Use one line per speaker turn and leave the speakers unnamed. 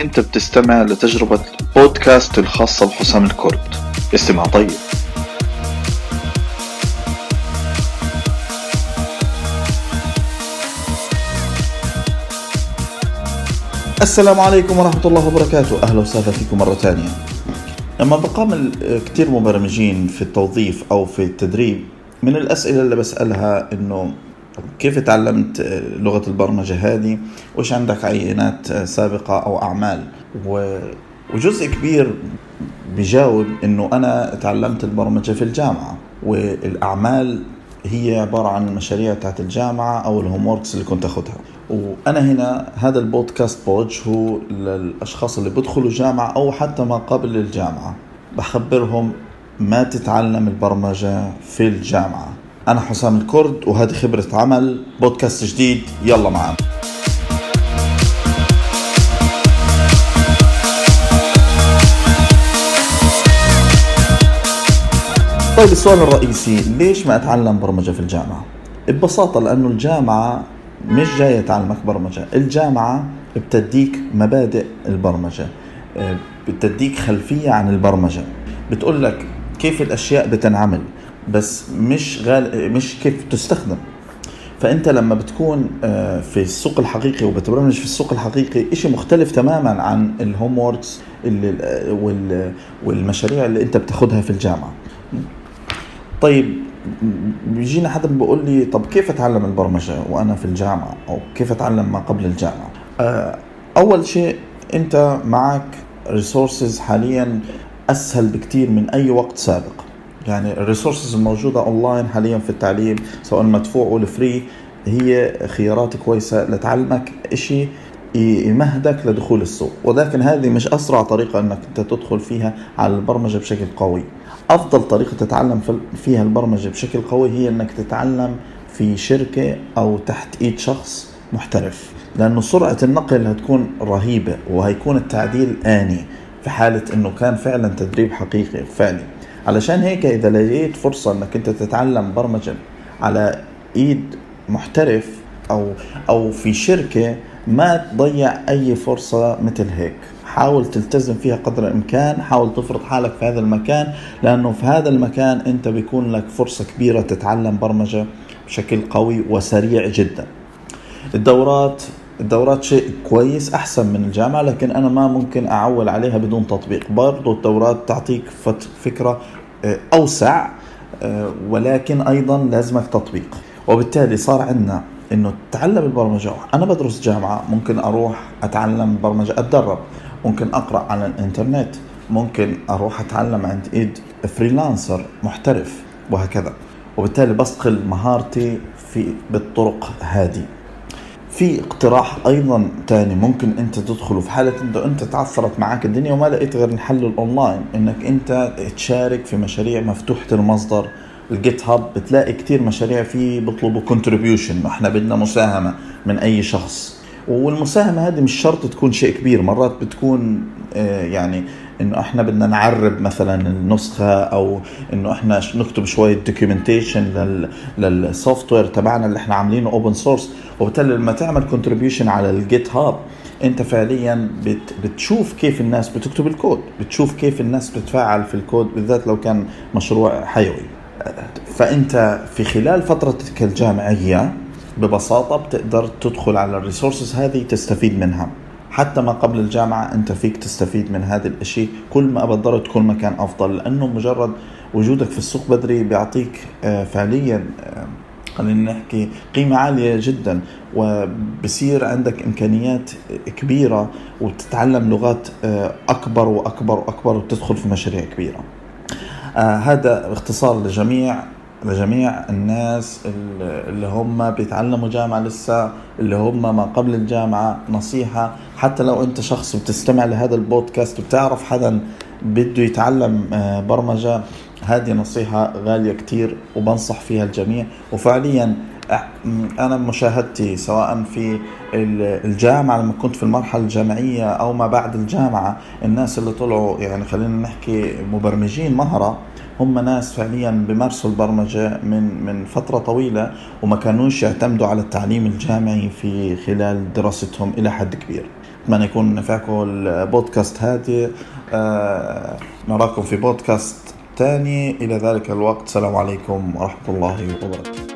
أنت بتستمع لتجربة بودكاست الخاصة بحسام الكرد. استمع طيب. السلام عليكم ورحمة الله وبركاته. أهلا وسهلا فيكم مرة ثانية. لما بقابل كتير مبرمجين في التوظيف أو في التدريب من الأسئلة اللي بسألها إنه كيف تعلمت لغة البرمجة هذه؟ وش عندك عينات سابقة أو أعمال؟ وجزء كبير بجاوب إنه أنا تعلمت البرمجة في الجامعة والأعمال هي عبارة عن المشاريع تاعت الجامعة أو الهوم وركس اللي كنت أخذها. وأنا هنا هذا البودكاست بوجهه للأشخاص اللي بدخلوا جامعة أو حتى ما قبل الجامعة. بخبرهم ما تتعلم البرمجة في الجامعة. أنا حسام الكرد وهذه خبرة عمل بودكاست جديد. يلا معنا طيب السؤال الرئيسي ليش ما أتعلم برمجة في الجامعة؟ ببساطة لأنه الجامعة مش جاية تعلمك برمجة. الجامعة بتديك مبادئ البرمجة بتديك خلفية عن البرمجة. بتقول لك كيف الأشياء بتنعمل. بس مش غال مش كيف تستخدم. فأنت لما بتكون في السوق الحقيقي وبتبرمج في السوق الحقيقي شيء مختلف تماما عن الهوم ووركس اللي والمشاريع اللي أنت بتاخذها في الجامعة. طيب بيجينا حدا بيقول لي طب كيف أتعلم البرمجة وأنا في الجامعة؟ أو كيف أتعلم ما قبل الجامعة؟ أول شيء أنت معك resources حاليا أسهل بكثير من أي وقت سابق. يعني ال resources الموجودة اونلاين حاليا في التعليم سواء مدفوع ولا free هي خيارات كويسة لتعلمك إشي يمهدك لدخول السوق. ولكن هذه مش أسرع طريقة إنك أنت تدخل فيها على البرمجة بشكل قوي. أفضل طريقة تتعلم فيها البرمجة بشكل قوي هي إنك تتعلم في شركة أو تحت إيد شخص محترف. لأنه سرعة النقل هتكون رهيبة وهيكون التعديل آني في حالة إنه كان فعلا تدريب حقيقي فعلي. علشان هيك إذا لقيت فرصة إنك أنت تتعلم برمجة على إيد محترف أو أو في شركة ما تضيع أي فرصة مثل هيك. حاول تلتزم فيها قدر الإمكان حاول تفرض حالك في هذا المكان لأنه في هذا المكان أنت بيكون لك فرصة كبيرة تتعلم برمجة بشكل قوي وسريع جدا. الدورات الدورات شيء كويس أحسن من الجامعة لكن أنا ما ممكن أعول عليها بدون تطبيق. برضو الدورات تعطيك فكرة أوسع ولكن أيضا لازمك تطبيق. وبالتالي صار عندنا إنه تتعلم البرمجة. أنا بدرس جامعة ممكن أروح أتعلم برمجة أتدرب. ممكن أقرأ على الإنترنت. ممكن أروح أتعلم عند إيد فريلانسر محترف وهكذا. وبالتالي بصقل مهارتي في بالطرق هذه. في اقتراح أيضا تاني ممكن أنت تدخله في حالة انه أنت تعثرت معك الدنيا وما لقيت غير الحل الأونلاين إنك أنت تشارك في مشاريع مفتوحة المصدر ال GitHub بتلاقي كتير مشاريع فيه بيطلبوا contribution إحنا بدنا مساهمة من أي شخص. والمساهمة هذه مش شرط تكون شيء كبير مرات بتكون يعني إنه إحنا بدنا نعرب مثلا النسخة أو إنه إحنا نكتب شوية documentation لل software تبعنا اللي إحنا عاملينه open source وبالتالي لما تعمل contribution على ال GitHub أنت فعليا بت بتشوف كيف الناس بتكتب الكود بتشوف كيف الناس بتتفاعل في الكود بالذات لو كان مشروع حيوي. فأنت في خلال فترتك الجامعية ببساطة بتقدر تدخل على ال resources هذه تستفيد منها. حتى ما قبل الجامعة أنت فيك تستفيد من هذا الأشي. كل ما قدرت كل ما كان أفضل لأنه مجرد وجودك في السوق بدري بيعطيك فعليا خلينا نحكي قيمة عالية جدا. وبصير عندك إمكانيات كبيرة وتتعلم لغات أكبر وأكبر وأكبر وتدخل في مشاريع كبيرة. هذا باختصار لجميع لجميع الناس اللي هم بيتعلموا جامعة لسه اللي هم ما قبل الجامعة نصيحة. حتى لو أنت شخص بتستمع لهذا البودكاست وبتعرف حدا بده يتعلم برمجة هذه نصيحة غالية كتير وبنصح فيها الجميع. وفعليا أنا مشاهدتي سواء في الجامعة لما كنت في المرحلة الجامعية أو ما بعد الجامعة الناس اللي طلعوا يعني خلينا نحكي مبرمجين مهرة هم ناس فعليا بمارسوا البرمجة من من فترة طويلة وما كانوش يعتمدوا على التعليم الجامعي في خلال دراستهم إلى حد كبير. أتمنى يكون نفعكم البودكاست هادي آه نراكم في بودكاست تاني. إلى ذلك الوقت. السلام عليكم ورحمة الله وبركاته.